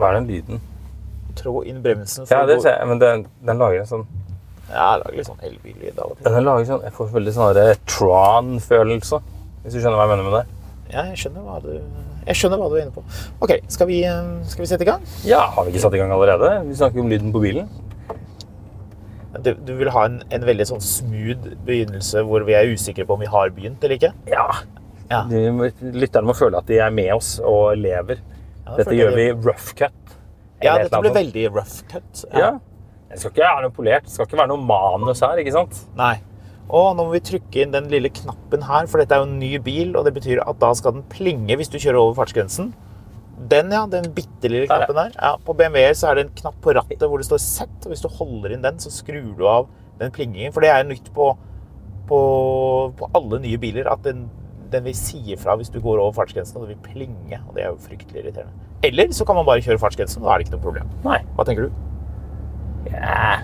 Hva er den lyden? Trå inn bremsen. Ja, det ser jeg, men den, den lager en sånn Ja, den lager litt sånn elbillyd av og til. Den lager sånn Jeg får veldig sånn Tron-følelse. Hvis du skjønner hva jeg mener med det? Ja, jeg skjønner hva du jeg skjønner hva du er inne på. Ok, skal vi, eh, skal vi sette i gang? Ja, har vi ikke satt i gang allerede? Vi snakker om lyden på bilen. Du, du vil ha en, en veldig sånn smooth begynnelse hvor vi er usikre på om vi har begynt eller ikke? Ja. Ja. Lytterne må føle at de er med oss og lever. Dette gjør vi rough cut. Ja, dette blir veldig rough cut. Ja. Ja. Det skal ikke være noe polert. Det skal ikke være noe manus her, ikke sant? Nei. Og nå må vi trykke inn den lille knappen her, for dette er jo en ny bil, og det betyr at da skal den plinge hvis du kjører over fartsgrensen. Den, ja. Den bitte lille knappen der. Ja, på BMW-er så er det en knapp på rattet hvor det står Z, og hvis du holder inn den, så skrur du av den plingingen. For det er nytt på, på, på alle nye biler at den, den vil si ifra hvis du går over fartsgrensen, og det vil plinge. Og det er jo fryktelig irriterende. Eller så kan man bare kjøre fartsgrensen, da er det ikke noe problem. Nei. Hva tenker du? Ja.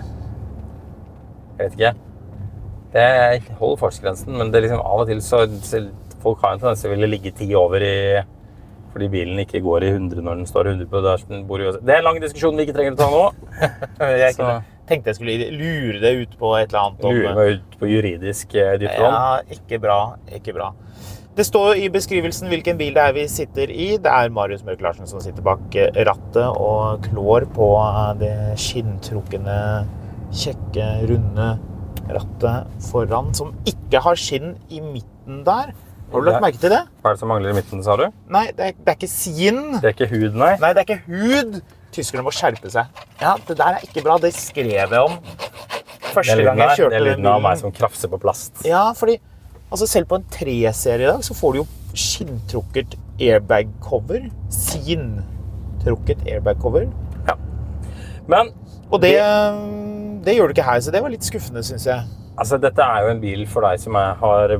Jeg vet ikke. Jeg holder fartsgrensen, men det er liksom av og til så så Folk har en tendens til å ville ligge ti over i fordi bilen ikke går i 100 når den står 100 på bor i- Det er en lang diskusjon vi ikke trenger å ta nå. Jeg Så- tenkte jeg skulle lure deg ut på et eller annet. Lure meg ut på juridisk eh, dypt vann. Ja, ikke bra. Ikke bra. Det står i beskrivelsen hvilken bil det er vi sitter i. Det er Marius Mørk Larsen som sitter bak eh, rattet og klår på eh, det skinntrukne, kjekke, runde rattet foran, som ikke har skinn i midten der. Har du lagt merke til det? Hva er det som mangler i midten, sa du? Nei, det er, det er ikke skinn. Det er ikke hud, nei. Nei, det er ikke hud. Tyskerne må skjerpe seg. Ja, det der er ikke bra. Det skrev jeg om første gang jeg jeg den bilen. Det er den lyden av meg som krafser på plast. Ja, fordi altså selv på en 3-serie i dag så får du jo skinntrukket airbag-cover. Sin-trukket airbag-cover. Ja. Men Og det, det gjør du ikke her, så det var litt skuffende, syns jeg. altså, dette er jo en bil for deg som er, har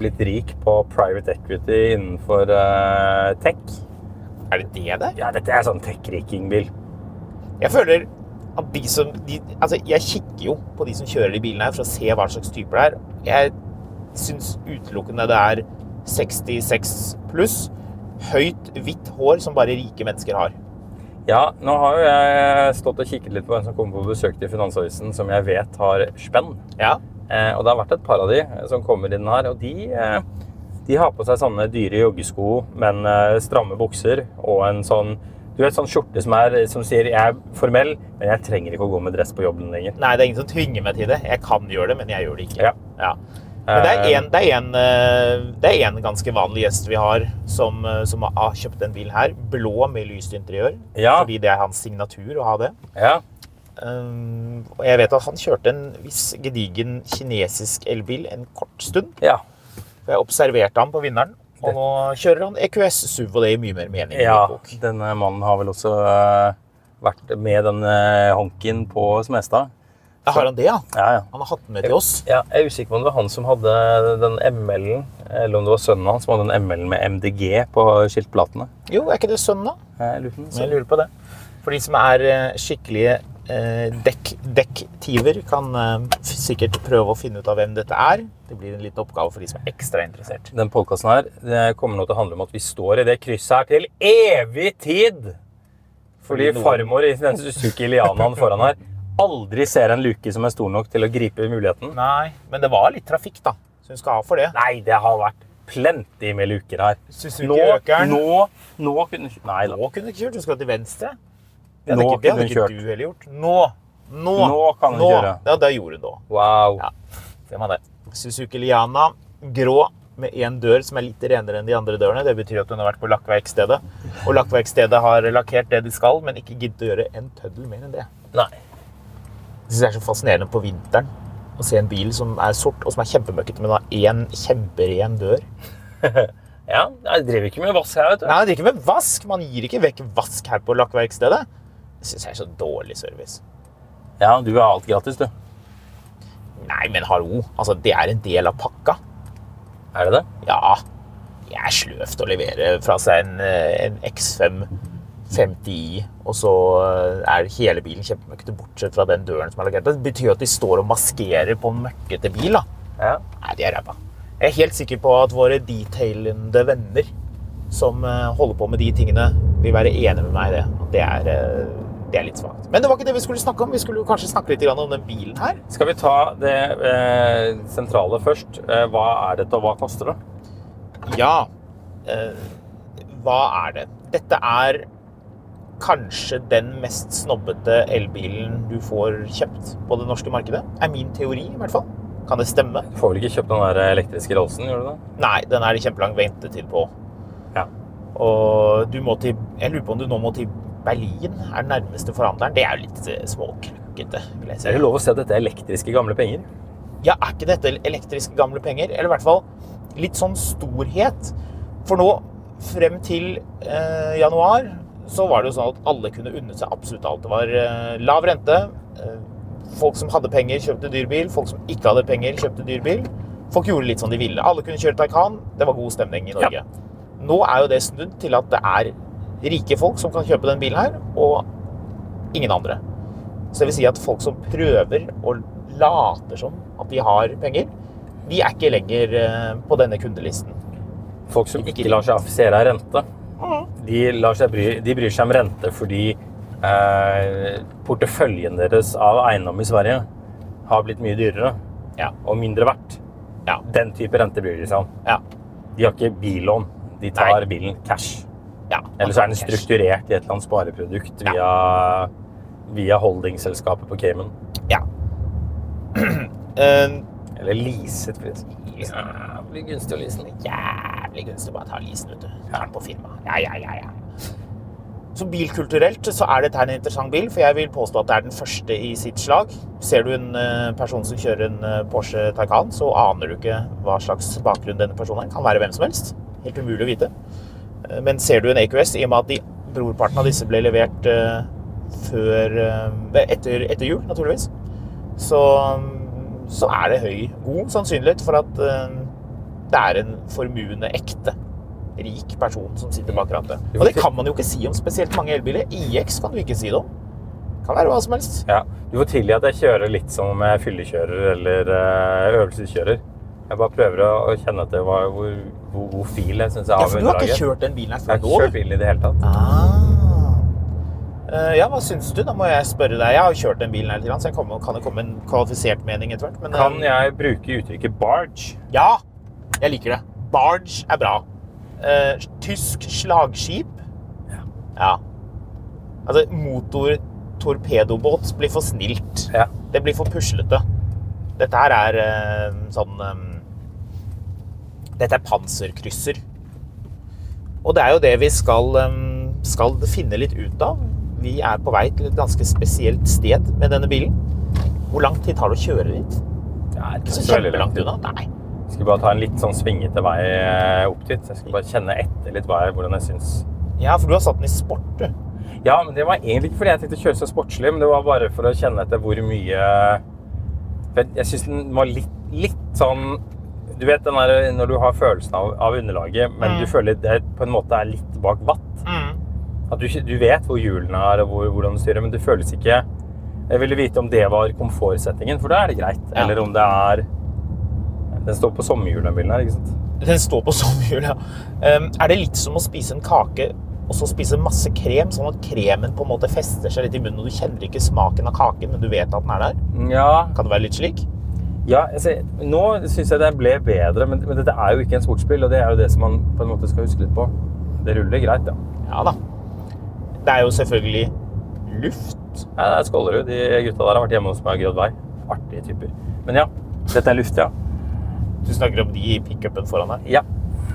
blitt rik på private equity innenfor uh, tech. Er det det der? Ja, dette er sånn tech-riking-bil. Jeg føler at de som de, Altså, jeg kikker jo på de som kjører de bilene her for å se hva slags typer det er. Jeg syns utelukkende det er 66 pluss. Høyt, hvitt hår som bare rike mennesker har. Ja, nå har jo jeg stått og kikket litt på hvem som kommer på besøk til Finansavisen, som jeg vet har spenn. Ja. Eh, og det har vært et par av de eh, som kommer inn her, og de, eh, de har på seg sånne dyre joggesko, men eh, stramme bukser, og en sånn, du vet, sånn skjorte som, er, som sier, jeg er formell, men jeg trenger ikke å gå med dress på jobben lenger. Nei, det er ingen som tvinger meg til det. Jeg kan gjøre det, men jeg gjør det ikke. Ja. Ja. Men det er én en, det en, eh, det en ganske vanlig gjest vi har som, eh, som har kjøpt en bil her. Blå med lyst interiør. Ja. Fordi det er hans signatur å ha det. Ja, Um, og jeg vet at han kjørte en viss gedigen kinesisk elbil en kort stund. ja. For jeg observerte ham på vinneren. Og nå kjører han EQS SUV, og det gir mye mer mening. ja denne mannen har vel også eh, vært med den eh, honken på Smestad. Ja, har han det, ja? Ja, ja. Han har hatt den med til oss. Ja, jeg er usikker på om det var han som hadde den ML-en, eller om det var sønnen hans som hadde den ML-en med MDG på skiltplatene. Jo, er ikke det sønnen, da? Jeg lurer jeg lurer på det. For de som er eh, skikkelige eh, dekk, dekktiver kan eh, sikkert prøve å finne ut av hvem dette er. Det blir en liten oppgave for de som er ekstra interessert. Den podkasten her det kommer nå til å handle om at vi står i det krysset her til evig tid. Fordi farmor i den Suzuki Lianaen foran her aldri ser en luke som er stor nok til å gripe muligheten. Nei, men det var litt trafikk, da. Så hun skal ha for det. Nei, det har vært plenty med luker her. Suzuki Nå, øker den. nå, nå kunne Nei da. Nå kunne du kjørt. Du skal til venstre. Det hadde Nå ikke, det hadde ikke du heller gjort. Nå! Nå, Nå kan hun kjøre. Ja, det gjorde hun da. Wow. Ja, det var det. Suzuki Liana, grå med én dør som er litt renere enn de andre dørene. Det betyr at hun har vært på lakkverkstedet. Og lakkverkstedet har lakkert det de skal, men ikke giddet å gjøre en tøddel mer enn det. Nei. Jeg synes det er så fascinerende på vinteren å se en bil som er sort og som er kjempemøkkete, men har én kjemperen dør. Ja, jeg driver ikke med vask her, vet du. Nei, jeg driver ikke med vask. Man gir ikke vekk vask her på lakkverkstedet. Det syns jeg er så dårlig service. Ja, du har alt gratis, du. Nei, men hallo. Altså, det er en del av pakka. Er det det? Ja, det er sløvt å levere fra seg en, eh, en X5 50i, og så eh, er hele bilen kjempemøkkete, bortsett fra den døren som er lakkert. Det betyr at de står og maskerer på en møkkete bil. da. Ja. Nei, de er ræva. Jeg er helt sikker på at våre detailende venner som eh, holder på med de tingene, vil være enige med meg i det. Det er, eh, det er litt svakt. Men det var ikke det vi skulle snakke om. Vi skulle jo kanskje snakke litt om den bilen her. Skal vi ta det eh, sentrale først? Hva er dette, og hva koster det? Ja. Eh, hva er det? Dette er kanskje den mest snobbete elbilen du får kjøpt på det norske markedet. Er min teori, i hvert fall. Kan det stemme? Du får vel ikke kjøpt den der elektriske Rolsen? gjør du det? Nei, den er det kjempelang ventetid på. Ja. Og du må til Jeg lurer på om du nå må til Berlin, er den nærmeste forhandleren. Det er jo litt eh, vil jeg si. Er det lov å si at dette er elektriske gamle penger? Ja, er ikke dette elektriske gamle penger? Eller i hvert fall litt sånn storhet. For nå, frem til eh, januar, så var det jo sånn at alle kunne unne seg absolutt alt. Det var eh, lav rente. Eh, folk som hadde penger, kjøpte dyr bil. Folk som ikke hadde penger, kjøpte dyr bil. Folk gjorde litt som de ville. Alle kunne kjøre Taycan. Det var god stemning i Norge. Nå er jo det snudd til at det er rike folk som kan kjøpe denne bilen her, og ingen andre. Så det vil si at folk som prøver og later som at de har penger, de er ikke lenger eh, på denne kundelisten. Folk som ikke lar seg affisere av rente, de, bry, de bryr seg om rente fordi eh, porteføljen deres av eiendom i Sverige har blitt mye dyrere Ja. og mindre verdt. Ja. Den type rente bryr de seg om. Ja. De har ikke billån. De tar Nei. bilen cash. ja. Eller så er den strukturert i et eller annet spareprodukt via, via holdingselskapet på Cayman. Ja. Eh, Eller leaset, for det blir gunstig å lease den. jævlig gunstig bare ta leasen, vet du. Ta den på firma. Ja, ja, ja, ja. Så bilkulturelt så er dette en interessant bil, for jeg vil påstå at det er den første i sitt slag. Ser du en eh, person som kjører en eh, Porsche Taycan, så aner du ikke hva slags bakgrunn denne personen er. Kan være hvem som helst. Helt umulig å vite. Eh, Men ser du en AQS, i og med at de, brorparten av disse ble levert før etter, etter jul, naturligvis, så, så er det høy, god sannsynlighet for at det er en formuende, ekte, rik person som sitter bak rattet. Og det kan man jo ikke si om spesielt mange elbiler. IX kan du ikke si det om. Kan være hva som helst. Ja, Du får tilgi at jeg kjører litt som om jeg fyllekjører eller eh, øvelseskjører. Jeg bare prøver å, kjenne etter hva, hvor, hvor god fil jeg syns jeg Ja, for du har ikke kjørt den bilen her Jeg før har nå? ikke kjørt bilen i det hele tatt. Ah. Eh, ja, hva syns du? Da må jeg spørre deg. Jeg har jo kjørt den bilen her litt, så jeg kan det komme en kvalifisert mening etter hvert. Men, eh, Kan jeg bruke uttrykket barge? Ja, jeg liker det. Barge er bra. Uh, tysk slagskip. Ja. Altså, motor-torpedobåt blir for snilt. Ja. Det blir for puslete. Dette her er uh, sånn um, Dette er panserkrysser. Og det er jo det vi skal, um, skal finne litt ut av. Vi er på vei til et ganske spesielt sted med denne bilen. Hvor lang tid tar det å kjøre dit? Det er Ikke så kjempelangt langt unna. Nei. Jeg skal bare ta en litt sånn svingete vei eh, opp dit. Jeg skal bare kjenne etter litt jeg, hvordan jeg syns. Ja, for du har satt den i sport, du. Ja, men det var egentlig ikke fordi jeg tenkte å kjøre så sportslig, men det var bare for å kjenne etter hvor mye Jeg, jeg syns den var litt, litt sånn Du vet den der når du har følelsen av, av underlaget, men Mm. du føler det på en måte er litt bak vatt. At du, du vet hvor hjulene er og hvor, hvordan du styrer, men det føles ikke Jeg ville vite om det var komfortsettingen, for da er det greit. Ja. Eller om det er Den står på sommerhjul, den bilen her, ikke sant? Den står på sommerhjul, ja. Um, er det litt som å spise en kake og så spise masse krem, sånn at kremen på en måte fester seg litt i munnen, og du kjenner ikke smaken av kaken, men du vet at den er der? Ja, Kan det være litt slik? ja altså, nå syns jeg det ble bedre, men, men dette er jo ikke en sportsbil, og det er jo det som man på en måte skal huske litt på. Det ruller greit, ja. Ja da. Det er jo selvfølgelig luft. ja det er Skålerud. De gutta der har vært hjemme hos meg og grodd vei. Artige typer. Men ja, dette er luft, ja. Du snakker om de i pickupen foran deg. Ja.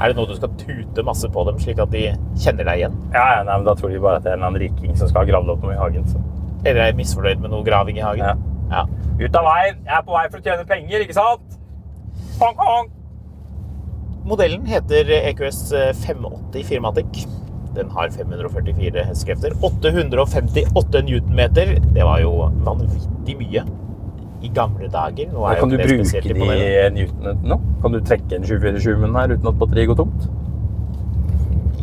Er det noe du skal tute masse på dem, slik at de kjenner deg igjen? Ja, ja, nei, men Da tror de bare at det er en eller annen riking som skal ha gravd opp noe i hagen. Så. Eller er misfornøyd med noe graving i hagen? Ja. Ja. Ut av veien! Jeg er på vei for å tjene penger, ikke sant? Hong Kong! Modellen heter EQS 580 Firmatic. Den har 544 hestekrefter. 858 newtonmeter. Det var jo vanvittig mye i gamle dager. Nå er Kan du bruke de newtonene nå? Kan du trekke en 24-7 med her uten at batteriet går tomt?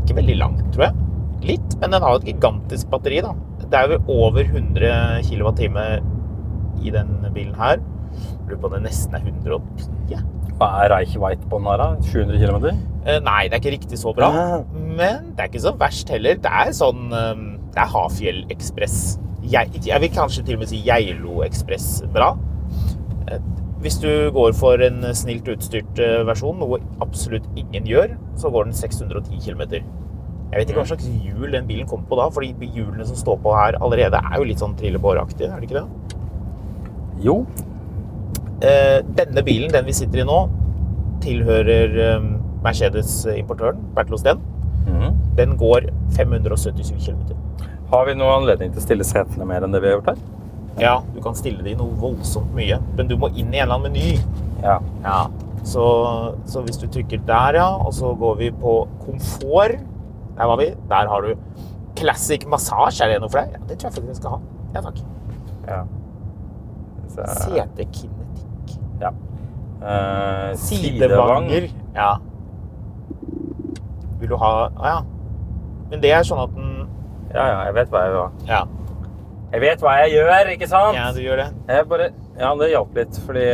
Ikke veldig langt, tror jeg. Litt, men den har jo et gigantisk batteri. da. Det er jo over 100 kWt i den bilen her. Lurer på om det nesten er 110. Hva er Reichweit på den her, da? 700 km? Eh, Nei, det er ikke riktig så bra. Ah. Men det er ikke så verst heller. Det er sånn eh, Det er Hafjell Ekspress. Jeg, jeg vil kanskje til og med si Geilo Ekspress bra. Eh, Hvis du går for en snilt utstyrt eh, versjon, noe absolutt ingen gjør, så går den 610 km. Jeg vet ikke hva slags hjul den bilen kommer på da, fordi hjulene som står på her allerede er jo litt sånn trillebåraktige, er det ikke det? Jo. Eh, Denne bilen, den vi sitter i nå, tilhører Mercedes-importøren, Bertil Osten. Mhm. Den går 577 km. Har vi noen anledning til å stille setene mer enn det vi har gjort her? Ja, du kan stille de noe voldsomt mye, men du må inn i en eller annen meny. Ja. Ja. Så, så hvis du trykker der, ja, og så går vi på komfort. Der var vi. Der har du classic massage. Er det noe for deg? Ja, det tror jeg faktisk jeg skal ha. Ja, takk. ja. Så, Setekinetikk. ja. Eh, Sidevanger. Ja. Vil du ha ah, ja. Men det er sånn at den Ja, ja, jeg vet hva jeg vil ha. Ja, Jeg vet hva jeg gjør, ikke sant? ja du gjør det. Jeg bare, ja, det hjalp litt, fordi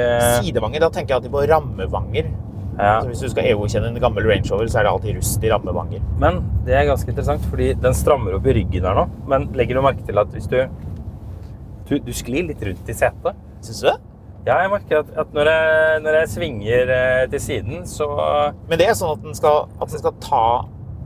Sidevanger, da tenker jeg alltid på rammevanger. ja. Altså, hvis du skal EU-kjenne en gammel Range Rover, så er det alltid rust i rammevanger. Men det er ganske interessant, fordi den strammer opp i ryggen her nå. Men legger du merke til at hvis du Du, du sklir litt rundt i setet. Syns du det? Ja, jeg merker at, at når, jeg, når jeg svinger eh, til siden, så Men det er sånn at den skal, at den skal ta,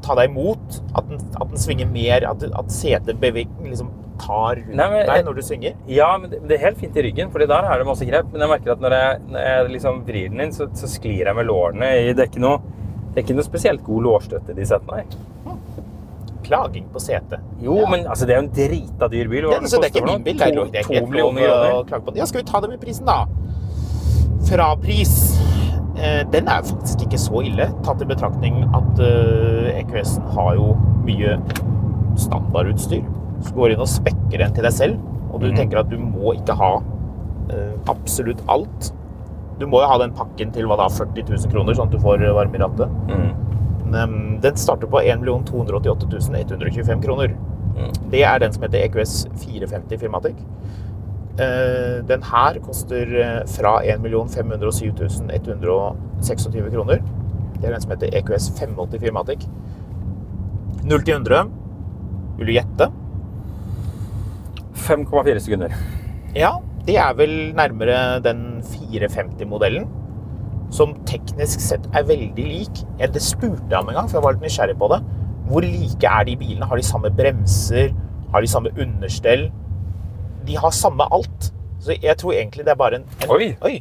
ta deg imot. At den, at den svinger mer. At, at setet liksom tar rundt Nei, men- deg når du svinger. Ja, men det, det er helt fint i ryggen, for der er det masse grep. Men jeg merker at når jeg, når jeg liksom vrir den inn, så, så sklir jeg med lårene i Det er ikke noe, det er ikke noe spesielt god lårstøtte de setene her. Klaging på setet. Jo, Ja. men altså, det er jo en drita dyr bil. Så det er ikke min bil. Det er, To, det er to millioner kroner. Ja, skal vi ta det med prisen, da? Fra pris. Eh, Den er faktisk ikke så ille, tatt i betraktning at eh, EQS-en har jo mye standardutstyr. Så går inn og spekker en til deg selv, og du mm. tenker at du må ikke ha eh, absolutt alt. Du må jo ha den pakken til hva da, 40 000 kroner, sånn at du får varme i rattet. Mm. Den starter på 1 288 125 kroner. Mm. Det er den som heter EQS 450 Firmatic. Eh, Den her koster eh, fra 1 507 126 kroner. Det er den som heter EQS 580 Firmatic. 0 til 100. Vil du gjette? 5,4 sekunder. Ja, det er vel nærmere den 450-modellen. Som teknisk sett er veldig lik. Det spurte jeg om en gang, for jeg var litt nysgjerrig på det. Hvor like er de bilene? Har de samme bremser? Har de samme understell? De har samme alt. Så jeg tror egentlig det er bare en, en Oi. Oi!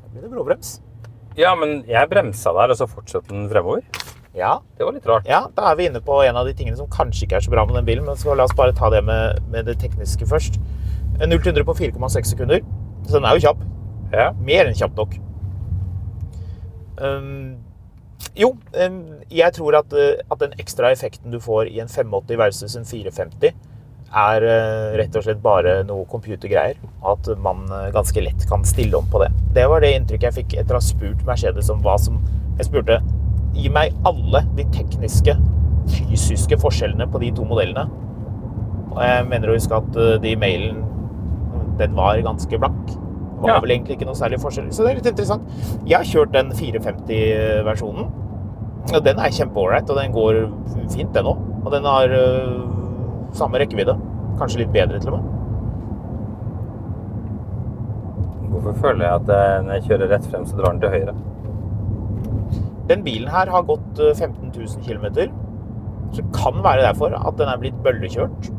Da blir det bråbrems. Ja, men jeg bremsa der, og så fortsatte den fremover. Ja, Det var litt rart. ja, da er vi inne på en av de tingene som kanskje ikke er så bra med den bilen, men så la oss bare ta det med, med det tekniske først. 0 til 100 på 4,6 sekunder. Så den er jo kjapp. Ja. Mer enn kjapp nok. Um, jo, um, jeg tror at, uh, at den ekstra effekten du får i en 580 versus en 450, er uh, rett og slett bare noe computergreier. At man uh, ganske lett kan stille om på det. Det var det inntrykket jeg fikk etter å ha spurt Mercedes om hva som Jeg spurte Gi meg alle de tekniske, fysiske forskjellene på de to modellene. Og jeg mener å huske at eh, de mailen, den var ganske blank. Det var Ja. vel egentlig ikke noe særlig forskjell. Så det er litt interessant. Jeg har kjørt den 450-versjonen. Og den er kjempeålreit, og den går fint, den òg. Og den har samme rekkevidde. Kanskje litt bedre, til og med. Hvorfor føler jeg at eh, når jeg kjører rett frem, så drar den til høyre? Den bilen her har gått øh, 15 000 km. Så det kan være derfor at den er blitt bøllekjørt.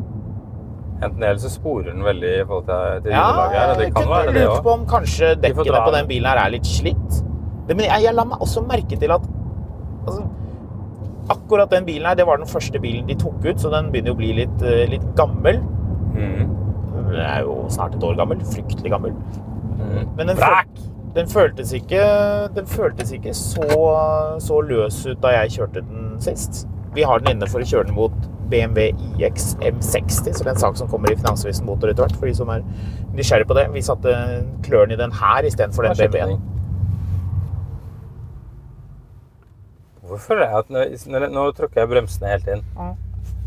Enten eller så sporer den veldig i forhold til, til Ja, her. Det kan være det lurt på om kanskje dekkene på den. den bilen her er litt slitt. Men jeg, jeg la meg også merke til at altså, akkurat den bilen her, det var den første bilen de tok ut, så den begynner å bli litt, eh, litt gammel. Mm. Den er jo snart et år gammel. Fryktelig gammel. Mm. Men den, føl den føltes ikke, den føltes ikke så, så løs ut da jeg kjørte den sist. Vi har den inne for å kjøre den mot BMW iX M60, så det er en sak som kommer i Finansavisen Motor etter hvert, for de som er nysgjerrig på det. Vi satte klørne i den her istedenfor den BMW-en. Hvorfor føler jeg at når, når, Nå tråkker jeg bremsene helt inn.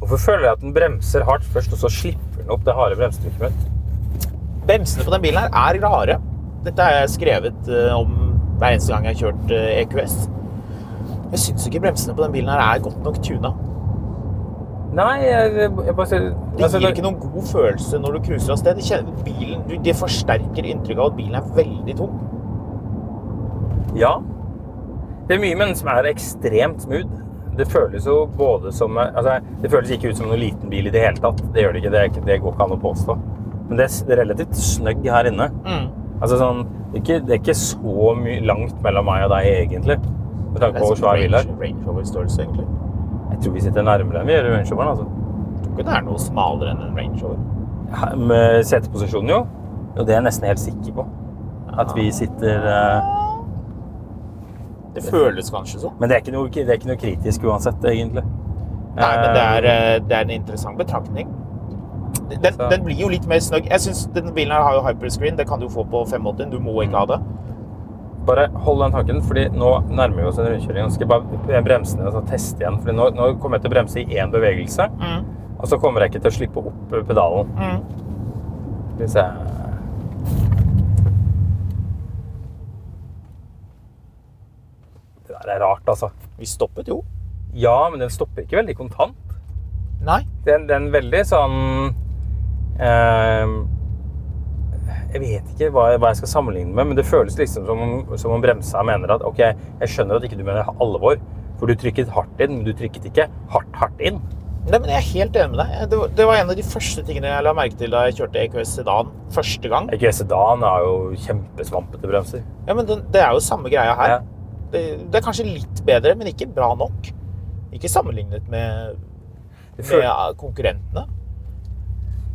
Hvorfor føler jeg at den bremser hardt først, og så slipper den opp det harde bremsetrykket mitt? Bremsene på den bilen her er rare. Dette har jeg skrevet eh, om hver eneste gang jeg har kjørt eh, EQS. Jeg syns ikke bremsene på den bilen her er godt nok tuna. Nei, jeg, jeg bare ser Det altså, gir ikke noen god følelse når du cruiser av sted. Det, bilen, det forsterker inntrykket av at bilen er veldig tung. Ja. Det er mye med den som er ekstremt smooth. Det føles jo både som altså, Det føles ikke ut som noen liten bil i det hele tatt. Det gjør det ikke. Det, det går ikke an å påstå. Men det er, relativt snøgg her inne. Altså sånn, det, er ikke, det er ikke så mye langt mellom meg og deg, egentlig. Med tanke på hvor svær bil er. Range Rover-størrelse, egentlig. Jeg tror vi sitter nærmere enn vi gjør i Range Roveren. Altså. Jeg tror ikke det er noe smalere enn en Range Rover. Ja, Med seteposisjonen, jo. Jo, det er jeg nesten helt sikker på. At vi sitter eh, Det føles kanskje sånn. Men det er noe, det er ikke noe kritisk uansett, egentlig. Nei, men det er, Eh, eh, det er en interessant betraktning. Den, den blir jo litt mer snøgg. Jeg synes Denne bilen har jo hyperscreen. Det kan du få på 580. Du må ikke ha det. Bare hold den tanken, fordi nå nærmer vi oss en rundkjøring. Nå skal jeg bare bremse ned og teste igjen. Fordi nå, nå kommer jeg til å bremse i én bevegelse, og så kommer jeg ikke til å slippe opp pedalen. Skal vi se Det der er rart, altså. Vi stoppet jo. Ja, men den stopper ikke veldig kontant. Nei. Den, den veldig sånn eh, Jeg vet ikke hva, hva jeg skal sammenligne med, men det føles liksom som om, som om bremsa mener at OK, jeg skjønner at ikke du mener alvor, for du trykket hardt inn, men du trykket ikke hardt, hardt inn. Nei, men Jeg er helt enig med deg. Det var, det var en av de første tingene jeg la merke til da jeg kjørte EQS Sedan første gang. EQS Sedan har jo kjempesvampete bremser. Ja, men det, det er jo samme greia her. Ja. Det, det er kanskje litt bedre, men ikke bra nok. Ikke sammenlignet med, med konkurrentene.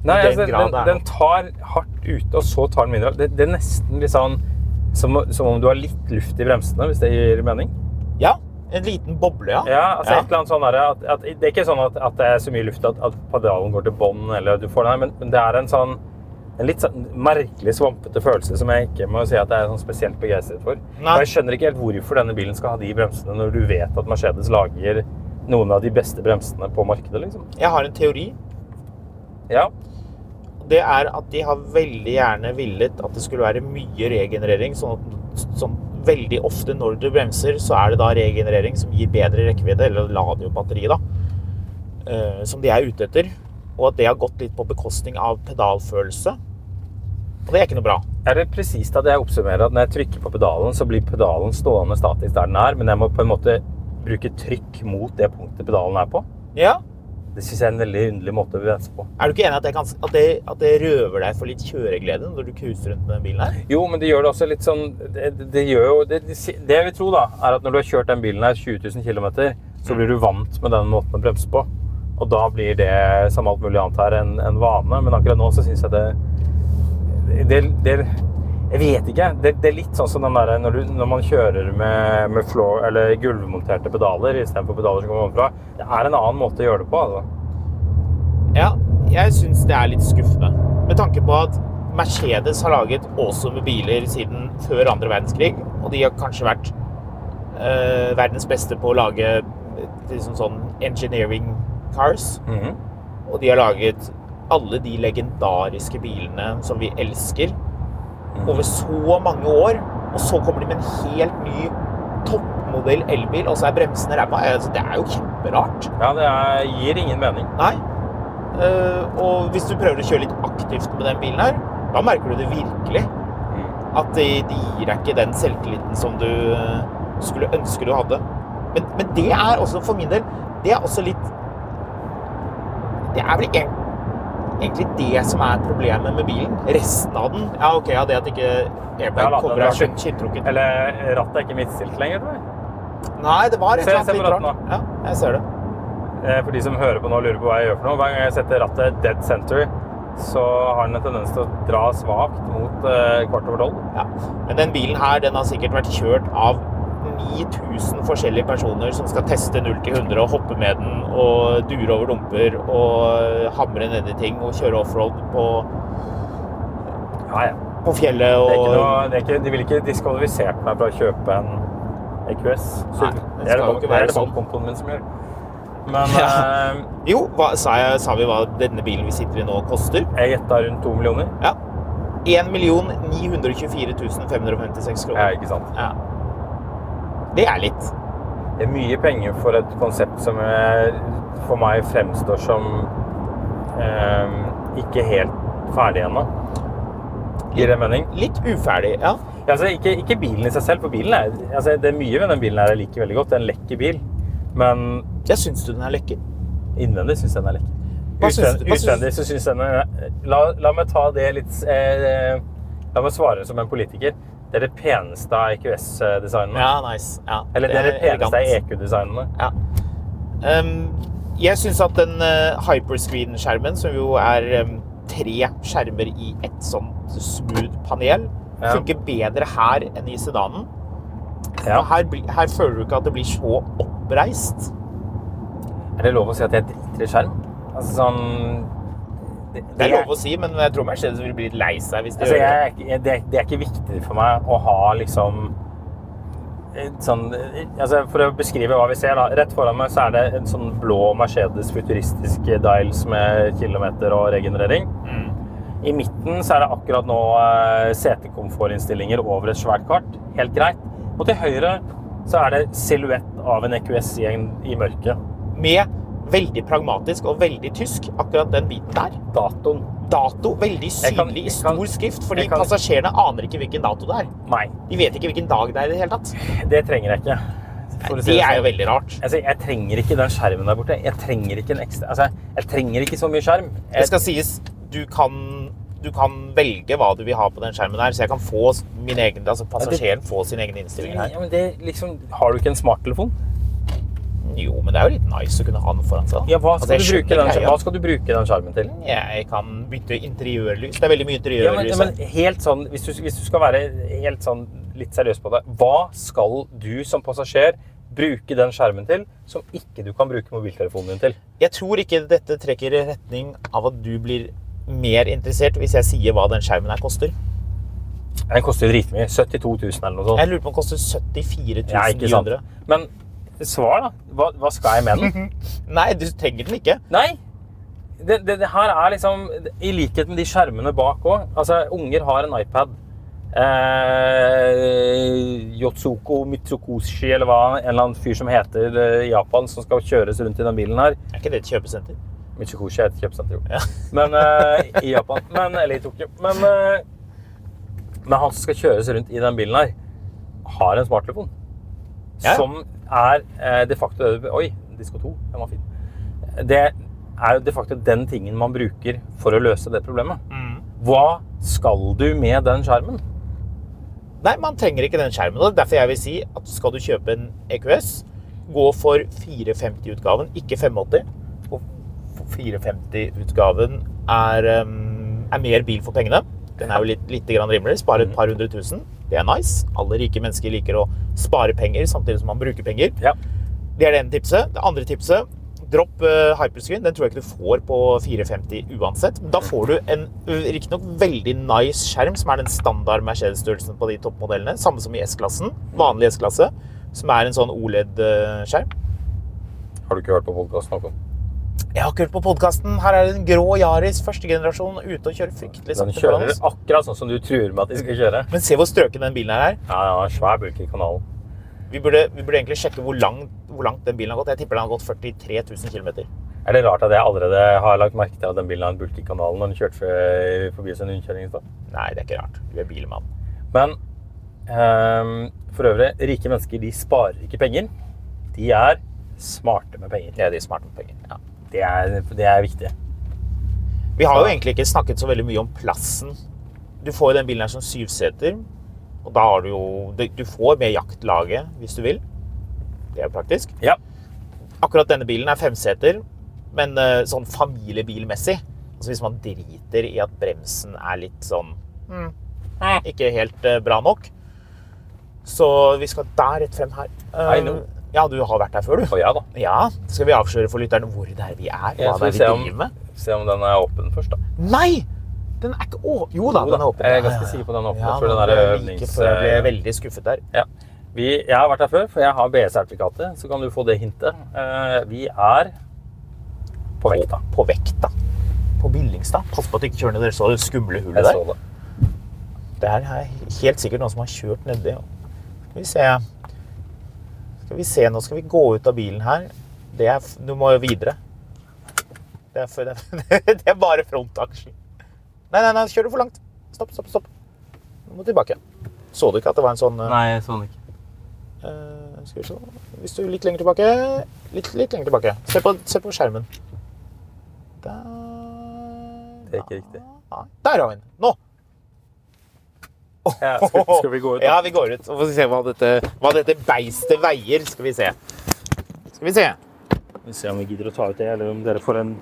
Nei, den altså, den, den tar hardt ute, og så tar den mindre. Det, det er nesten litt sånn som, som om du har litt luft i bremsene, hvis det gir mening. Ja, en liten boble, ja. Ja, altså et eller annet sånn der, at, at Det er ikke sånn at, at det er så mye luft at, at pedalen går til bånn, eller du får den her, men, men det er en sånn en litt sånn merkelig svampete følelse som jeg ikke må si at jeg er sånn spesielt begeistret for. Nei. Og jeg skjønner ikke helt hvorfor denne bilen skal ha de bremsene når du vet at Mercedes lager noen av de beste bremsene på markedet, liksom. Jeg har en teori. Ja. Det er at de har veldig gjerne villet at det skulle være mye regenerering. Sånn at sånn veldig ofte når du bremser, så er det da regenerering som gir bedre rekkevidde, eller lader jo batteriet, da. Uh, Som de er ute etter. Og at det har gått litt på bekostning av pedalfølelse. Og det er ikke noe bra. Er det presist at jeg oppsummerer at når jeg trykker på pedalen, så blir pedalen stående statisk der den er, men jeg må på en måte bruke trykk mot det punktet pedalen er på? Ja. Det syns jeg er en veldig underlig måte å bremse på. Er du ikke enig at, det kan, at, det, at det røver deg for litt kjøreglede når du cruiser rundt med den bilen her? Jo, men det gjør det også litt sånn Det, det gjør jo det, det jeg vil tro, da, er at når du har kjørt den bilen her 20 000 km, så blir du vant med den måten å bremse på. Og da blir det, som alt mulig annet her, en, en vane. Men akkurat nå så syns jeg det, det, det Jeg vet ikke. Det, det er litt sånn som den der, når, du, når man kjører med, med floor, eller gulvmonterte pedaler istedenfor pedaler som kommer ovenfra. Det er en annen måte å gjøre det på. altså. Ja, jeg syns det er litt skuffende. Med tanke på at Mercedes har laget awesome biler siden før andre verdenskrig. Og de har kanskje vært øh, verdens beste på å lage liksom sånn engineering cars. Mhm. Og de har laget alle de legendariske bilene som vi elsker over så mange år, og så kommer de med en helt ny toppmodell elbil, og så er bremsene ræva. Altså, det er jo kjemperart. Ja, det er, gir ingen mening. Nei. Eh, og hvis du prøver å kjøre litt aktivt med den bilen her, da merker du det virkelig. At de, de gir deg ikke den selvtilliten som du eh, skulle ønske du hadde. Men, men det er også, for min del, det er også litt Det er vel egent- egentlig det som er problemet med bilen. Resten av den Ja, OK, ja, det at ikke Ja, airbag da, kommer er av skinntrukket. Eller rattet er ikke midtstilt lenger, tror jeg. Nei, det var et og eller annet litt rart. Ja, jeg ser det. Eh, For de som hører på nå og lurer på hva jeg gjør for noe. Hver gang jeg setter rattet dead center, så har den en tendens til å dra svakt mot eh, kvart over tolv. Ja. Men den bilen her, den har sikkert vært kjørt av 9000 forskjellige personer som skal teste 0 til 100 og hoppe med den og dure over dumper og hamre ned i ting og kjøre offroad på, Ja, ja. på fjellet Det er ikke noe, det er ikke, de ville ikke diskvalifisert meg fra å kjøpe en EQS. Nei, det er det, ikke være det sånn. bankkontoen min som gjør. Men Ja. øh, Jo, hva, sa, jeg, sa vi hva denne bilen vi sitter i nå koster? jeg gjetta rundt to millioner. Ja. 1 924 556 Ja, ikke sant? Ja. Det er litt. Det er mye penger for et konsept som eh, for meg fremstår som eh, ikke helt ferdig ennå. Gir det mening? Litt uferdig, ja. Ja, altså, ikke, ikke bilen i seg selv, for bilen er, altså, det er mye ved den bilen her jeg liker veldig godt. Det er en lekker bil. Men Jeg syns du den er lekker? innvendig syns jeg den er lekker. Utvendig så syns jeg den er la, la meg ta det litt eh, La meg svare som en politiker. Det er det peneste av EQS-designene. Ja, nice. Ja, Eller det er det peneste av. EQ-designene. Ja. Um, jeg syns at den uh, hyperscreen-skjermen, som jo er um, tre skjermer i ett sånt smooth panel, Ja. funker bedre her enn i sedanen. Ja. Her, her føler du ikke at det blir så oppreist. Er det lov å si at jeg driter i skjerm? Altså sånn det, Det er lov å si, men jeg tror Mercedes vil bli litt lei seg hvis de Altså, gjør det. jeg, det, det er ikke viktig for meg å ha liksom sånn, altså For å beskrive hva vi ser, da. Rett foran meg så er det en sånn blå Mercedes futuristisk dials med kilometer og regenerering. I midten så er det akkurat nå eh, setekomfortinnstillinger over et svært kart. Helt greit. Og til høyre så er det silhuett av en EQS i, en, i mørket. Med veldig pragmatisk og veldig tysk, akkurat den biten der. Datoen. Dato veldig synlig i stor skrift, fordi jeg kan- passasjerene aner ikke hvilken dato det er. Nei, De vet ikke hvilken dag det er i det hele tatt. det trenger jeg ikke. Nei, si Det er jo sånn. veldig rart. Altså, jeg trenger ikke den skjermen der borte. Jeg trenger ikke en ekstra Altså, jeg trenger ikke så mye skjerm. Det skal sies, du kan, du kan velge hva du vil ha på den skjermen der, så jeg kan få min egen, altså passasjeren få sin egen innstilling her. ja, men det liksom Har du ikke en smarttelefon? Jo, men det er jo litt nice å kunne ha den foran seg. da. Ja, hva Altså, skal, altså, du bruke den, hva skal du bruke den skjermen til? Jeg kan bytte interiørlys. Det er veldig mye Ja, interiørlys. ja, men helt sånn, hvis du, hvis du skal være helt sånn litt seriøs på det, hva skal du som passasjer bruke den skjermen til som ikke du kan bruke mobiltelefonen din til? Jeg tror ikke dette trekker i retning av at du blir mer interessert hvis jeg sier hva den skjermen her koster. Den koster jo dritmye. 72 000 eller noe sånt. Jeg lurer på om den koster 74 Ja, ikke sant. 900. Men svar, da. Hva, hva skal jeg med den? Nei, du trenger den ikke. Nei! Det, det, det her er liksom I likhet med de skjermene bak òg. Altså, unger har en iPad. Eh, Yotsuko Mitsukoshi, eller hva, en eller annen fyr som heter eh, i Japan, som skal kjøres rundt i den bilen her. Er ikke det et kjøpesenter? Mitsukoshi er et kjøpesenter, jo. Ja. Men, eh, I Japan. Men, eller i Tokyo. Men, eh, men han som skal kjøres rundt i den bilen her, har en smarttelefon. Ja. Som er eh, de facto Oi, Disko 2. Den var fin. Det er jo de facto den tingen man bruker for å løse det problemet. Hva skal du med den skjermen? Nei, man trenger ikke den skjermen. og Derfor jeg vil si at skal du kjøpe en EQS, gå for 450-utgaven, ikke 580. Og 450-utgaven er, um, er mer bil for pengene. Den er jo litt, litt rimelig. Sparer et par hundre tusen. Det er nice. Alle rike mennesker liker å spare penger samtidig som man bruker penger. Ja. Det er det ene tipset. Det andre tipset Dropp uh, hyperscreen. Den tror jeg ikke du får på 450 uansett. Da får du en riktignok veldig nice skjerm, som er den standard Mercedes-størrelsen på de toppmodellene. Samme som i S-klassen. Vanlig S-klasse. Som er en sånn OLED-skjerm. Har du ikke hørt på podkasten? Jeg har ikke hørt på podkasten. Her er det en grå Yaris, første generasjon, ute og kjører fryktelig sakte Den kjører balans. akkurat sånn som du tror med at de skal kjøre. Men se hvor strøken den bilen her er. Ja, en svær bulk i kanalen. Vi burde, vi burde egentlig sjekke hvor langt, hvor langt den bilen har gått. Jeg tipper den har gått 43 000 km. Er det rart at jeg allerede har lagt merke til at den bilen har en bulk i kanalen når den kjørte forbi sin rundkjøring i stad? Nei, det er ikke rart. Du er bilmann. Men um, for øvrig, rike mennesker de sparer ikke penger. De er smarte med penger. Ja, de er smarte med penger. Ja. Det er, det er viktig. Vi har jo egentlig ikke snakket så veldig mye om plassen. Du får jo den bilen her som syvseter. Og da har du jo Du får med jaktlaget hvis du vil. Det er jo praktisk. Ja. Akkurat denne bilen er femseter, men eh, sånn familiebilmessig. Altså hvis man driter i at bremsen er litt sånn mm, Ikke helt eh, bra nok. Så vi skal der rett frem her. I know. Ja, du har vært der før, du. Og jeg, da. Ja, Skal vi avsløre for lytterne hvor det er vi er? Hva så det er vi driver med? Se om den er åpen først, da. Nei! Den er ikke åpen. Jo da, Jo den er åpen. jeg er ganske ja, ja. sikker på den er åpen. Ja, for den der er er øvnings- like før jeg ble veldig skuffet der. Ja. Vi, jeg har vært her før, for jeg har BE-sertifikatet. Så kan du få det hintet. Eh, vi er på vekta. På vekta. På Billingstad. Pass på at du ikke kjører ned dere så det skumle hullet Jeg der. så det. Det er helt sikkert noen som har kjørt nedi. Skal vi se. Skal vi se, nå skal vi gå ut av bilen her. Det er, du må jo videre. Det er, for, det er, bare frontaksjen. Nei, nei, nei, kjører du for langt. Stopp, stopp, stopp. Du må tilbake. Så du ikke at det var en sånn eh, Nei, jeg så den ikke. Uh, skal vi se. Hvis du litt lenger tilbake Litt, litt lenger tilbake. Se på, se på skjermen. Der Det er ikke riktig. Der har vi den. Nå! Ja, skal, skal vi gå ut? da? Ja, vi går ut. Og får se hva dette, hva dette beistet veier. Skal vi se. Skal vi se. Vi ser om vi gidder å ta ut det, eller om dere får en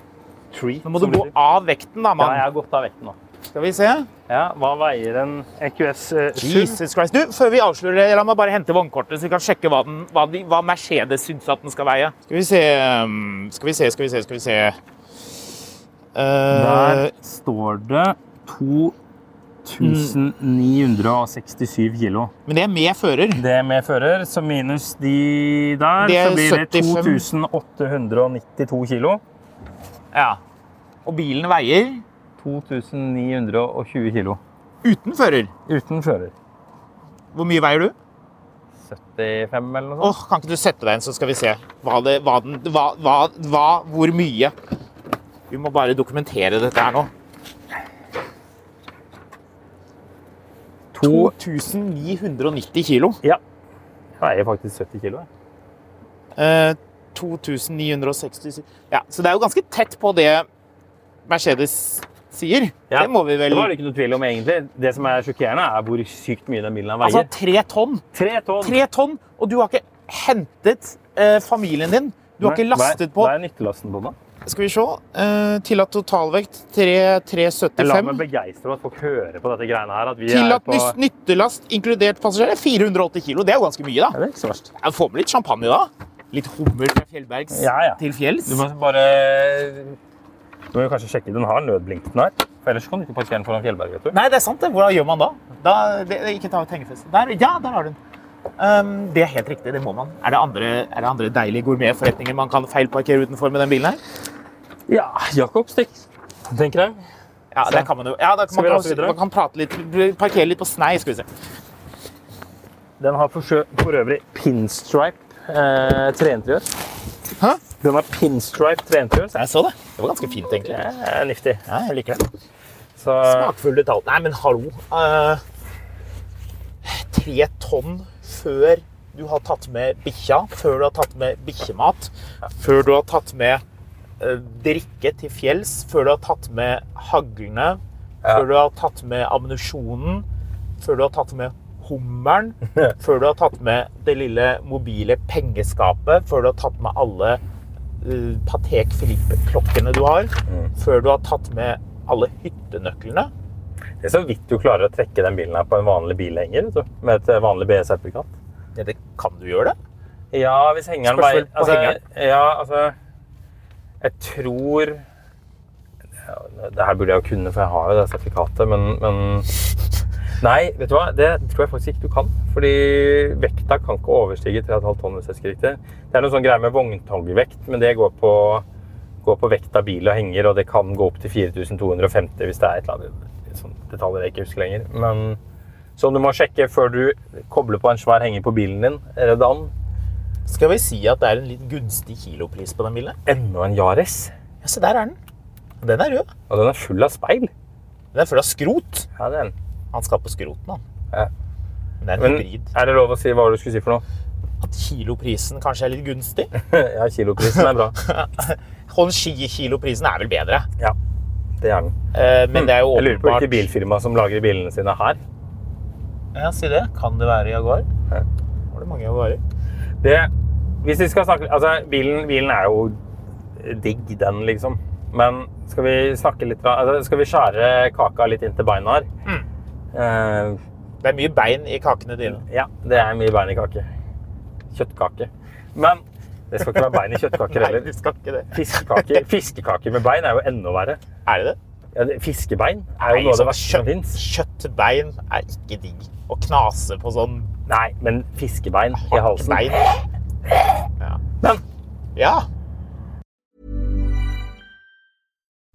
tree. Nå må du gå av vekten, da, Ja, jeg har gått av vekten nå. Skal vi se. Ja, Hva veier en EQS 7? Jesus Christ. Du, før vi avslører det, la meg bare hente vognkortet, så vi kan sjekke hva, den, hva, de, hva Mercedes syns at den skal veie. Skal vi se um, Skal vi se, skal vi se, skal vi se. Uh, Der står det 2967 kilo. men det er med fører. Det med fører, så minus de der, er så blir det 2892 kilo. Ja. Og bilen veier 2920 kilo. uten fører. Uten fører. Hvor mye veier du? 75 eller noe Åh, sånt. kan ikke du sette deg inn, så skal vi se hva det, hva den, hva, hva, hvor mye. Vi må bare dokumentere dette her nå. 2990 kilo. Ja. Jeg veier faktisk 70 kilo. jeg. Eh, 2960 Ja, så det er jo ganske tett på det Mercedes sier. Ja, Det må vi vel Det var det ikke noe tvil om, egentlig. Det som er sjokkerende, er hvor sykt mye den bilen veier. Altså tre tonn. Tre tonn! Tre tonn, og du har ikke hentet eh, familien din. Du har ikke er- lastet på Hva er nyttelasten på den? Skal vi se. Uh, tillatt totalvekt 3,75. Jeg lar 375. meg begeistre at folk hører på dette greiene her. At vi Tillatt er på... nyttelast inkludert passasjerer 480 kilo. Det er jo ganske mye, da. Ja, det er ikke så verst. Jeg får med litt champagne da. Litt hummer fra Fjellbergs Ja, ja. til fjells. Du må bare Du må jo kanskje sjekke den har nødblink den her. For ellers kan du ikke parkere den foran Fjellberg. vet du. Nei, det er sant. det. Hvordan gjør man da? da det, det, ikke ta hengefest. Der, ja, der har du den. Um, det er helt riktig. Det må man. Er det andre, er det andre deilige gourmetforretninger man kan feilparkere utenfor med den bilen her? Ja, Jakobstikk, tenker jeg. Ja, det der kan man jo. Ja, kan man, rase man kan prate litt, parkere litt på snei, skal vi se. Den har for, for øvrig pinstripe eh, treinteriør. Hæ? Den har pinstripe treinteriør. Jeg så det. Det var ganske fint, egentlig. Er niftig. Ja, jeg liker det. Så Smakfull detalj. Nei, men hallo. Uh, tre tonn før du har tatt med bikkja, før du har tatt med bikkjemat, før du har tatt med eh, drikke til fjells, før du har tatt med haglene, før du har tatt med ammunisjonen, før du har tatt med hummeren, før du har tatt med det lille mobile pengeskapet, før du har tatt med alle uh, Patek Philippe-klokkene du har, før du har tatt med alle hyttenøklene. Det er så vidt du klarer å trekke den bilen her på en vanlig bilhenger med et vanlig BE-sertifikat. Ja, det kan du gjøre det. Ja, hvis hengeren på altså. Ja, altså Jeg tror Det her burde jeg jo kunne, for jeg har jo det sertifikatet, men, men Nei, vet du hva? Det tror jeg faktisk ikke du kan. Fordi vekta kan ikke overstige 3,5 tonn. hvis jeg husker riktig. Det er noe sånn greier med vogntogvekt, men det går på går på vekt av bil og henger, og det kan gå opp til 4250 hvis det er et eller annet sånn detaljer jeg ikke husker lenger. Men som du må sjekke før du kobler på en svær henger på bilen din. Redan. Skal vi si at det er en litt gunstig kilopris på den bilen? Enda en Yaris. Ja, se der er den. Den er rød. Og den er full av speil. Den er full av skrot. Ja, den. Han skal på skroten, han. Ja. Men det er en Men hybrid. er det lov å si hva du skulle si for noe? At kiloprisen kanskje er litt gunstig. ja, kiloprisen er bra. Honda-kiloprisen er vel bedre. Ja, det er den. Eh, Men det er jo Jeg lurer på åpenbart hvilket bilfirma som lager bilene sine her. Ja, si det. Kan det være Jaguar? Ja. Var det mange Jaguarer? Det, hvis vi skal snakke Altså, bilen, bilen er jo digg, den, liksom. Men skal vi snakke litt altså, Skal vi skjære kaka litt inn til beina her? Mm. Eh, Det er mye bein i kakene dine. ja, det er mye bein i kake. Kjøttkake. Men det skal ikke være bein i kjøttkaker Nei, det skal ikke det. Fiskekaker, fiskekaker med bein er jo enda verre. Er det det? Ja, fiskebein er jo Nei, noe av det sånn verste som fins. kjøttbein er ikke digg. Å knase på sånn Nei, men fiskebein i halsen. bein. Ja. Men ja.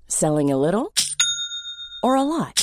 Selling a little or a lot?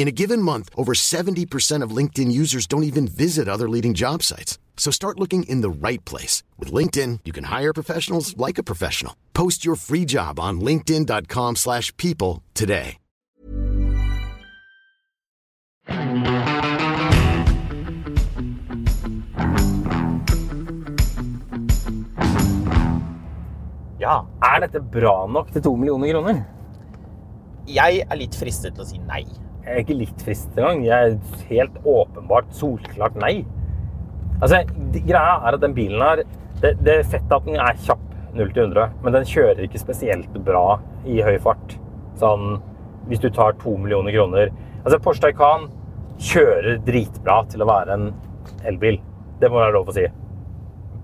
In a given month, over 70% of LinkedIn users don't even visit other leading job sites. So start looking in the right place. With LinkedIn, you can hire professionals like a professional. Post your free job on linkedin.com/people slash people today. ja. er dette bra nok til to millioner kroner? Jeg er litt fristet til å si nei. Jeg er ikke litt frist engang. Jeg er helt åpenbart solklart nei. Altså, greia er at den bilen her Det, det er fett at den er kjapp 0 til 100, men den kjører ikke spesielt bra i høy fart. Sånn hvis du tar to millioner kroner Altså, Porsche Taycan kjører dritbra til å være en elbil. Det må være lov å si.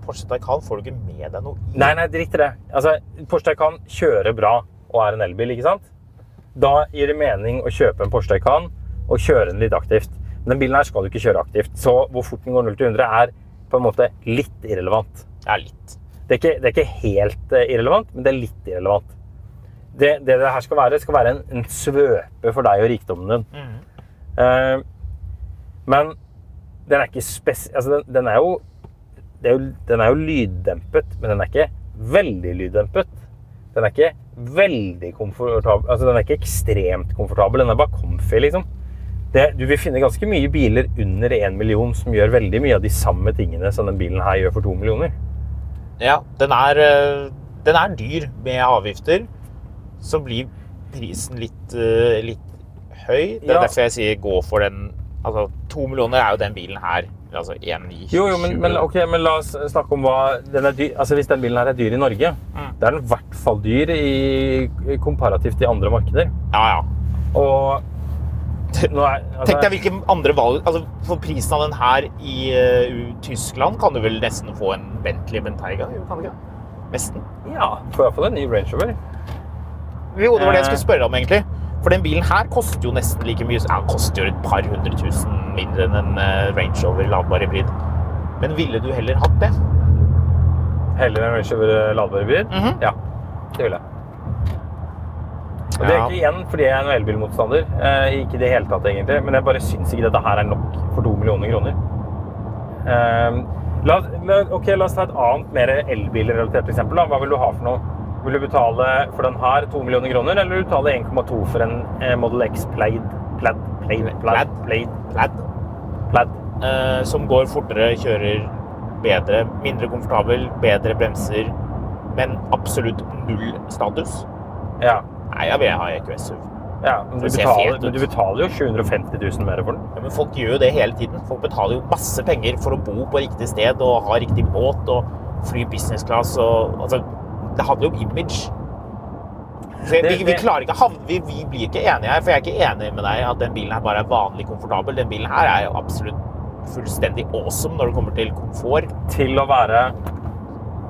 Porsche Taycan får du ikke med deg noe i. Nei, nei, drit i det. Altså, Porsche Taycan kjører bra og er en elbil, ikke sant? Da gir det mening å kjøpe en Porsche Taycan og kjøre den litt aktivt. Men den bilen her skal du ikke kjøre aktivt. Så hvor fort den går 0 til 100 er på en måte litt irrelevant. Ja, litt. Det er ikke, det er ikke helt eh, irrelevant, men det er litt irrelevant. Det det, det her skal være, skal være en, en svøpe for deg og rikdommen din. Eh, men den er ikke spes... Altså, den, den, er jo, det er jo Den er jo lyddempet, men den er ikke veldig lyddempet. Den er ikke veldig komfortabel Altså, den er ikke ekstremt komfortabel. Den er bare comfy, liksom. Det, du vil finne ganske mye biler under 1 million som gjør veldig mye av de samme tingene som den bilen her gjør for 2 millioner. Ja, den er, eh, den er dyr med avgifter. Så blir prisen litt, eh, litt høy. Det er Ja. derfor jeg sier gå for den Altså, to millioner er jo den bilen her. Altså 1,9 Jo, jo, men, men, okay, men la oss snakke om hva den er dyr. Altså, Hvis den bilen her er dyr i Norge, Mm. da er den i hvert fall dyr i, komparativt til andre markeder. Ja, ja. Og nå er, altså, Tenk deg hvilke andre valg altså For prisen av den her i uh, Tyskland kan du vel nesten få en Bentley Bentayga? jo, Kan du ikke? Nesten. Ja, får iallfall en ny Range Rover. Jo, det var det jeg Eh. skulle spørre om, egentlig. For den bilen her koster jo nesten like mye. Ja, koster jo et par hundre tusen mindre enn en eh, Range Rover ladbar hybrid. Men ville du heller hatt det? Heller en Range Rover ladbar hybrid? Mhm. Ja, det ville jeg. Og det er ikke igjen fordi jeg er en elbilmotstander. Eh, ikke i det hele tatt, egentlig. Men jeg bare syns ikke dette her er nok for to millioner kroner. Eh, la, la, ok, la oss ta et annet mer elbilrelatert eksempel. Da. Hva vil du ha for noe? Vil du betale for den her 2 millioner kroner, eller vil du betale 1,2 for en eh, Model X Plaid? Plaid, plaid, plaid, plaid, Plaid. plaid. eh, som går fortere, kjører bedre, mindre komfortabel, bedre bremser, men absolutt null status. Ja. Nei, jeg vil ha EQS SUV. ja men, du betaler, men du betaler jo 750 000 mer for den. Ja, men folk gjør jo det hele tiden. Folk betaler jo masse penger for å bo på riktig sted og ha riktig båt og fly business class og altså, Det handler jo om image. Det- vi, vi klarer ikke havne vi, vi blir ikke enige her, for jeg er ikke enig med deg at den bilen her bare er vanlig komfortabel. Den bilen her er jo absolutt fullstendig awesome når det kommer til komfort, Til å være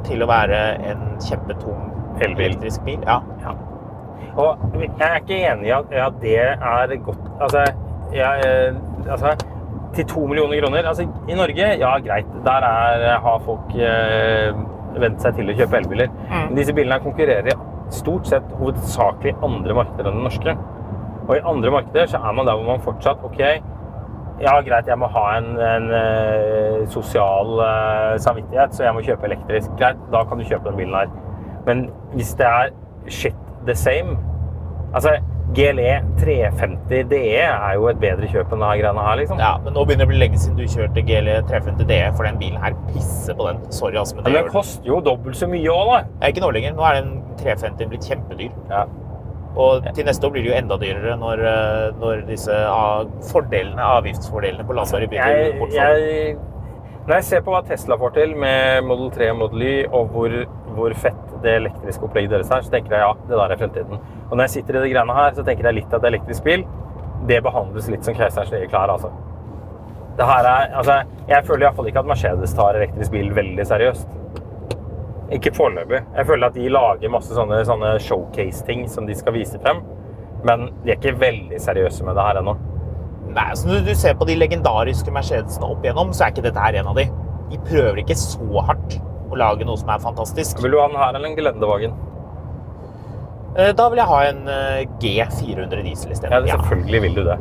til å være en kjempetung Elbil. elektrisk bil. Ja. Ja. Og jeg er ikke enig i at, at det er godt Altså, jeg, eh, altså til to millioner kroner altså, I Norge, ja greit, der er, har folk eh, vent seg til å kjøpe elbiler. Men disse bilene konkurrerer i stort sett hovedsakelig i andre markeder enn det norske. Og i andre markeder så er man der hvor man fortsatt OK, ja greit, jeg må ha en, en uh, sosial uh, samvittighet, så jeg må kjøpe elektrisk. Greit, da kan du kjøpe den bilen her. Men hvis det er shit the same Altså, GLE 350 DE er jo et bedre kjøp enn denne greiene her, liksom. ja, men nå begynner det å bli lenge siden du kjørte GLE 350 DE, for den bilen her pisser på den. Sorry, altså, men det Men gjør den koster jo dobbelt så mye òg, da. Ja, Ikke nå lenger. Nå er den 350 blitt kjempedyr. Ja. Og til neste år blir det jo enda dyrere når, eh, når disse ah, fordelene, avgiftsfordelene på ladere blir bortfalt. når jeg ser på hva Tesla får til med Model 3 og Model Y, og hvor, hvor fett det elektriske opplegget deres her, så tenker jeg ja, det der er fremtiden. Og når jeg sitter i de greiene her, så tenker jeg litt at elektrisk bil, det behandles litt som keiserens nye klær, altså. Det her er, altså, jeg føler i hvert fall ikke at Mercedes tar elektrisk bil veldig seriøst. Ikke foreløpig. Jeg føler at de lager masse sånne, sånne showcase-ting som de skal vise frem, men de er ikke veldig seriøse med det her ennå. Nei, altså Når du ser på de legendariske Mercedesene opp igjennom, så er ikke dette her en av de. De prøver ikke så hardt å lage noe som er fantastisk. Vil du ha den her eller en Gelendewagen? Eh, Da vil jeg ha en eh, G400 diesel isteden. Ja. selvfølgelig vil du det.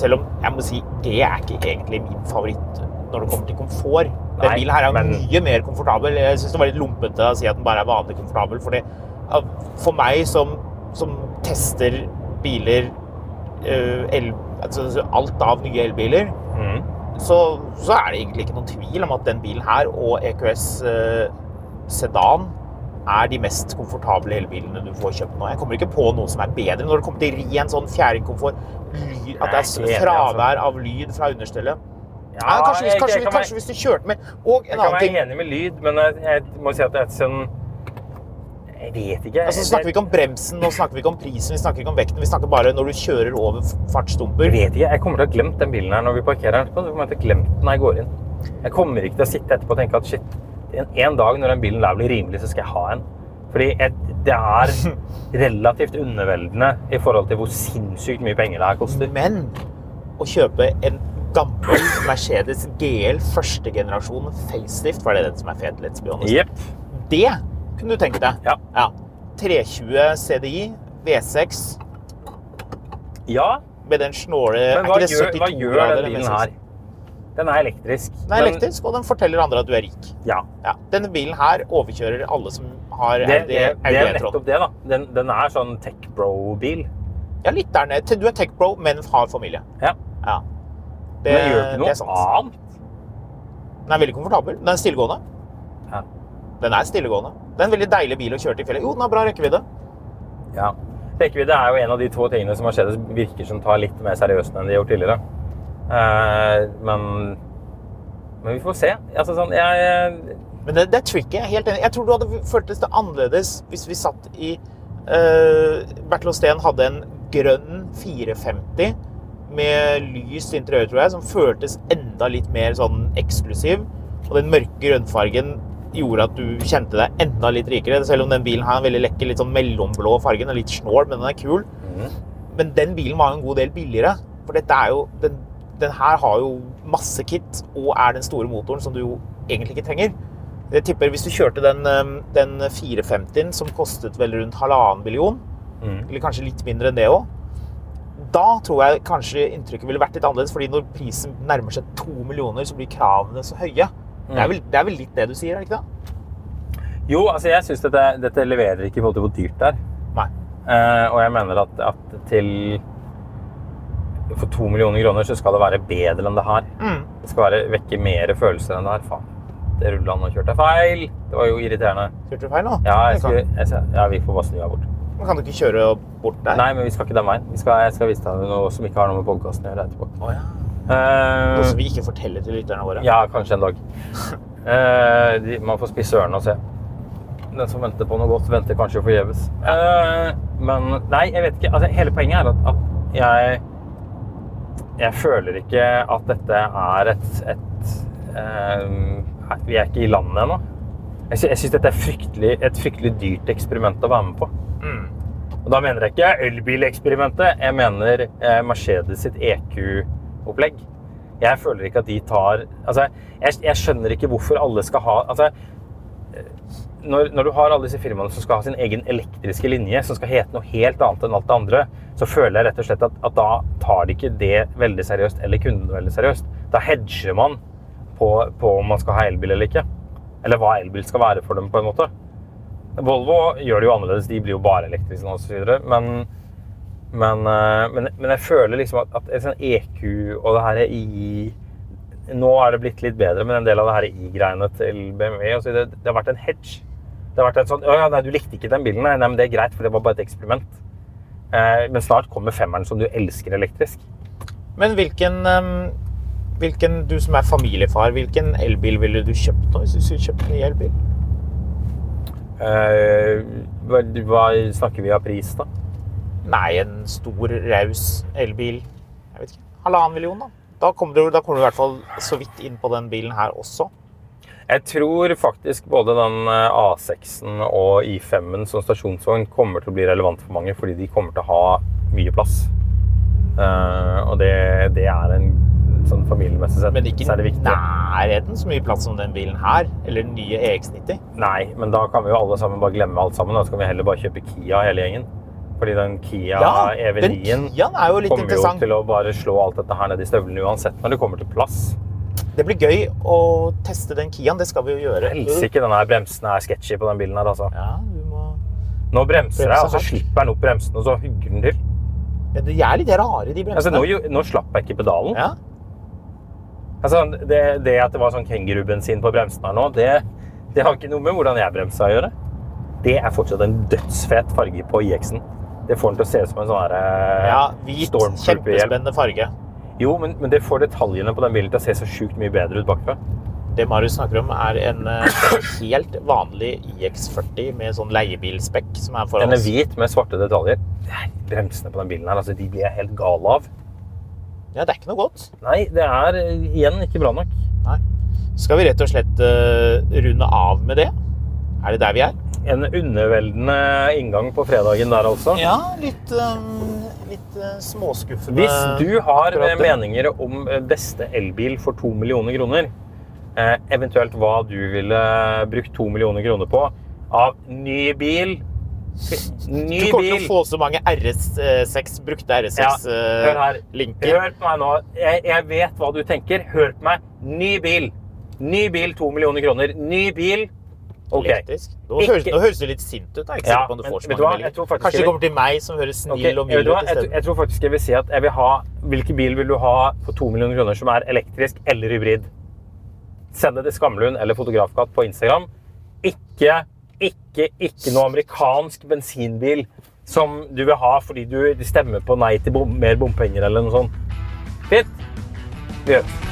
Selv om jeg må si G er ikke egentlig min favoritt når det kommer til komfort. Den Nei, bilen her er men- mye mer komfortabel. Jeg syns det var litt lumpete å si at den bare er vanlig komfortabel. Fordi for meg som, som tester biler eh, el, altså alt av nye elbiler, Mhm. Så, så er det egentlig ikke noen tvil om at den bilen her og EQS eh, Sedan er de mest komfortable elbilene du får kjøpt nå. Jeg kommer ikke på noe som er bedre når det kommer til ren sånn fjæringkomfort. At det er fravær av lyd fra understellet. Ja, kanskje, hvis, kanskje, kanskje hvis du kjørte med Og Jeg kan være enig med lyd, men jeg, jeg må si at det er sånn Jeg vet ikke. Altså, snakker vi ikke om bremsen, nå snakker vi ikke om prisen, vi snakker ikke om vekten. Vi snakker bare når du kjører over fartsdumper. Jeg vet ikke. Jeg kommer til å ha glemt den bilen her når vi parkerer den. Så kommer jeg til å ha glemt den når jeg går inn. Jeg kommer ikke til å sitte etterpå og tenke at shit, en, en dag når den bilen der blir rimelig, så skal jeg ha en. Fordi jeg, det er relativt underveldende i forhold til hvor sinnssykt mye penger det her koster. Men å kjøpe en gammel Mercedes GL første generasjon facelift, for det den som er fet, let's be honest. yep. Det kunne du tenkt deg. Ja. 320 CDI, V6, Ja, med den snåle men hva gjør, hva gjør den bilen her? Den er elektrisk. Den er elektrisk, og den forteller andre at du er rik. Ja. Ja. Denne bilen her overkjører alle som har Det, det, Audi, det er nettopp det, da. Den, den er sånn tech-bro-bil. Ja, litt der nede. Du er tech bro, men har familie. Ja. Ja. Det, Men gjør ikke det noe annet. Den er veldig komfortabel. Den er stillegående. Den er stillegående. Det er en veldig deilig bil å kjøre til fjellet. Jo, den har bra rekkevidde. Ja. Rekkevidde er jo en av de to tingene som Mercedes virker som tar litt mer seriøst enn de har gjort tidligere. Eh, men, men vi får se. Altså, sånn, jeg, Men det, det er tricky. Jeg er helt enig. Jeg tror du hadde føltes det annerledes hvis vi satt i uh, Bertil Steen hadde en grønn 450 med lyst interiør, tror jeg, som føltes enda litt mer sånn eksklusiv. Og den mørke grønnfargen gjorde at du kjente deg enda litt rikere. Selv om den bilen her er veldig lekker, litt sånn mellomblå fargen, og litt snål, men den er kul. Men den bilen var jo en god del billigere. For dette er jo den, den her har jo masse kit og er den store motoren som du jo egentlig ikke trenger. Jeg tipper Hvis du kjørte den, um, den 450-en som kostet vel rundt halvannen million, Mm. eller kanskje litt mindre enn det òg, da tror jeg kanskje inntrykket ville vært litt annerledes. fordi når prisen nærmer seg to millioner, så blir kravene så høye. Det, er vel, det er vel litt det du sier, er det ikke det? Jo, altså jeg syns dette, dette leverer ikke i forhold til hvor dyrt det er. Nei. Eh, og jeg mener at, at til for to millioner kroner så skal det være bedre enn det her. Mm. Det skal være vekke mer følelser enn det her. Faen. Det rulla nå kjørte jeg feil. Det var jo irriterende. Kjørte du feil nå? Ja, jeg skal, jeg skal, ja vi får bare snu her bort. Men kan du ikke kjøre bort der? Nei, men vi skal ikke den veien. Vi skal, jeg skal vise deg noe som ikke har noe med podkasten å gjøre etterpå. Oh, ja. Eh, Noe som vi ikke forteller til lytterne våre? ja, kanskje en dag. Eh, de, man får spisse ørene og se. Den som venter på noe godt, venter kanskje forgjeves. Eh, men nei, jeg vet ikke. Altså, hele poenget er at, at jeg Jeg føler ikke at dette er et, et eh, Vi er ikke i landet ennå. Jeg, sy- jeg syns dette er fryktelig, et fryktelig dyrt eksperiment å være med på. Mm. Og da mener jeg ikke elbileksperimentet. Jeg mener eh, Mercedes sitt EQ-opplegg. Jeg føler ikke at de tar Altså, jeg, jeg skjønner ikke hvorfor alle skal ha Altså, eh, når, når du har alle disse firmaene som skal ha sin egen elektriske linje, som skal hete noe helt annet enn alt det andre, så føler jeg rett og slett at, at da tar de ikke det veldig seriøst, eller kunden veldig seriøst. Da hedger man på, på om man skal ha elbil eller ikke. Eller hva elbil skal være for dem, på en måte. Volvo gjør det jo annerledes. De blir jo bare elektriske nå osv. Men, men, eh, men, men jeg føler liksom at, at sånn EQ og det her i Nå er det blitt litt bedre, men en del av det her i-greiene til BMW og det, det har vært en hedge. Det har vært en sånn Å ja, nei, du likte ikke den bilen. Nei, nei, men det er greit, for det var bare et eksperiment. Eh, men snart kommer femmeren som du elsker elektrisk. Men hvilken, hvilken, du som er familiefar, hvilken elbil ville du kjøpt nå hvis du skulle kjøpt en ny elbil? Eh, hva, hva snakker vi av pris, da? Nei, en stor, raus elbil. Jeg vet ikke. Halvannen million, da. Da kommer, du, da kommer du i hvert fall så vidt inn på den bilen her også. Jeg tror faktisk både den eh, A6-en og I5-en som stasjonsvogn kommer til å bli relevant for mange, fordi de kommer til å ha mye plass. Uh, og det, det er en sånn familiemessig sett Men ikke i viktig. nærheten så mye plass som den bilen her. Eller den nye EX90. Nei, men da kan vi jo alle sammen bare glemme alt sammen. Da skal vi heller bare kjøpe Kia hele gjengen. Fordi den Kia ja, EV9-en Kiaen er jo litt kommer jo til å bare slå alt dette her ned i støvlene uansett når det kommer til plass. Det blir gøy å teste den Kiaen. Det skal vi jo gjøre. Helsike, den her bremsen er sketchy på den bilen her, altså. Ja, du må... Nå bremser jeg, og så slipper den opp bremsen, og så hugger den til. Ja, de er litt rare, de Altså, bremsene. nå, jo- nå slapp jeg ikke pedalen. Ja. Altså, det, det at det var sånn kengurubensin på bremsen her nå, det, det har ikke noe med hvordan jeg bremsa å gjøre. Det er fortsatt en dødsfet farge på IX-en. Det får den til å se ut som en sånn eh, ja, hvit, kjempespennende farge. Jo, men, men det får detaljene på den bilen til å se så sjukt mye bedre ut bakfra. Det Marius snakker om, er en eh, helt vanlig IX40 med sånn leiebilspekk som er foran oss. Den er hvit med svarte detaljer. Bremsene på den bilen her, altså, de blir jeg helt gal av. Ja, det er ikke noe godt. Nei, det er eh, igjen ikke bra nok. Nei. Skal vi rett og slett uh, runde av med det? Er det der vi er? En underveldende inngang på fredagen der altså. Ja, litt, um, litt eh, småskuffende. Hvis du har akkurat meninger om eh, beste elbil for to millioner kroner, eh, eventuelt hva du ville brukt to millioner kroner på av ny bil Ny Du kommer til å få så mange RS6, brukte Ja, hør her. RS6-linker. Hør på meg nå. Jeg, jeg vet hva du tenker. Hør på meg. Ny bil. Ny bil, to millioner kroner. Ny bil. OK. Elektrisk. Nå, Ikke- høres, nå høres du litt sint ut. Jeg er Ja, du men du? Jeg meldinger. Kanskje det kommer til meg som høres snill snill og jeg, mild ut jeg, tror- isteden. jeg tror faktisk jeg vil si at jeg vil ha Hvilken bil vil du ha for 2 millioner kroner som er elektrisk eller hybrid? Send det til Skamlund eller Fotografkatt på Instagram. Ikke, ikke, ikke noe amerikansk bensinbil som du vil ha fordi du stemmer på nei til bom, mer bompenger eller noe sånt. Fint? Vi gjør det.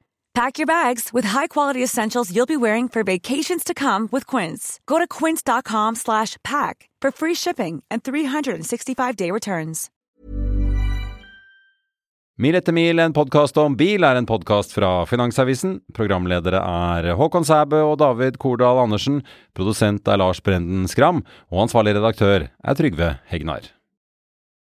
Pack your bags with high-quality essentials you'll be wearing for vacations to come with Quince. Go to quince.com slash pack for free shipping and 365-day returns. Mil etter mil, en podkast om bil, er en podkast fra Finansavisen. Programledere er Håkon Sæbø og David Kordal Andersen. Produsent er Lars Brenden Skram. Og ansvarlig redaktør er Trygve Hegnar.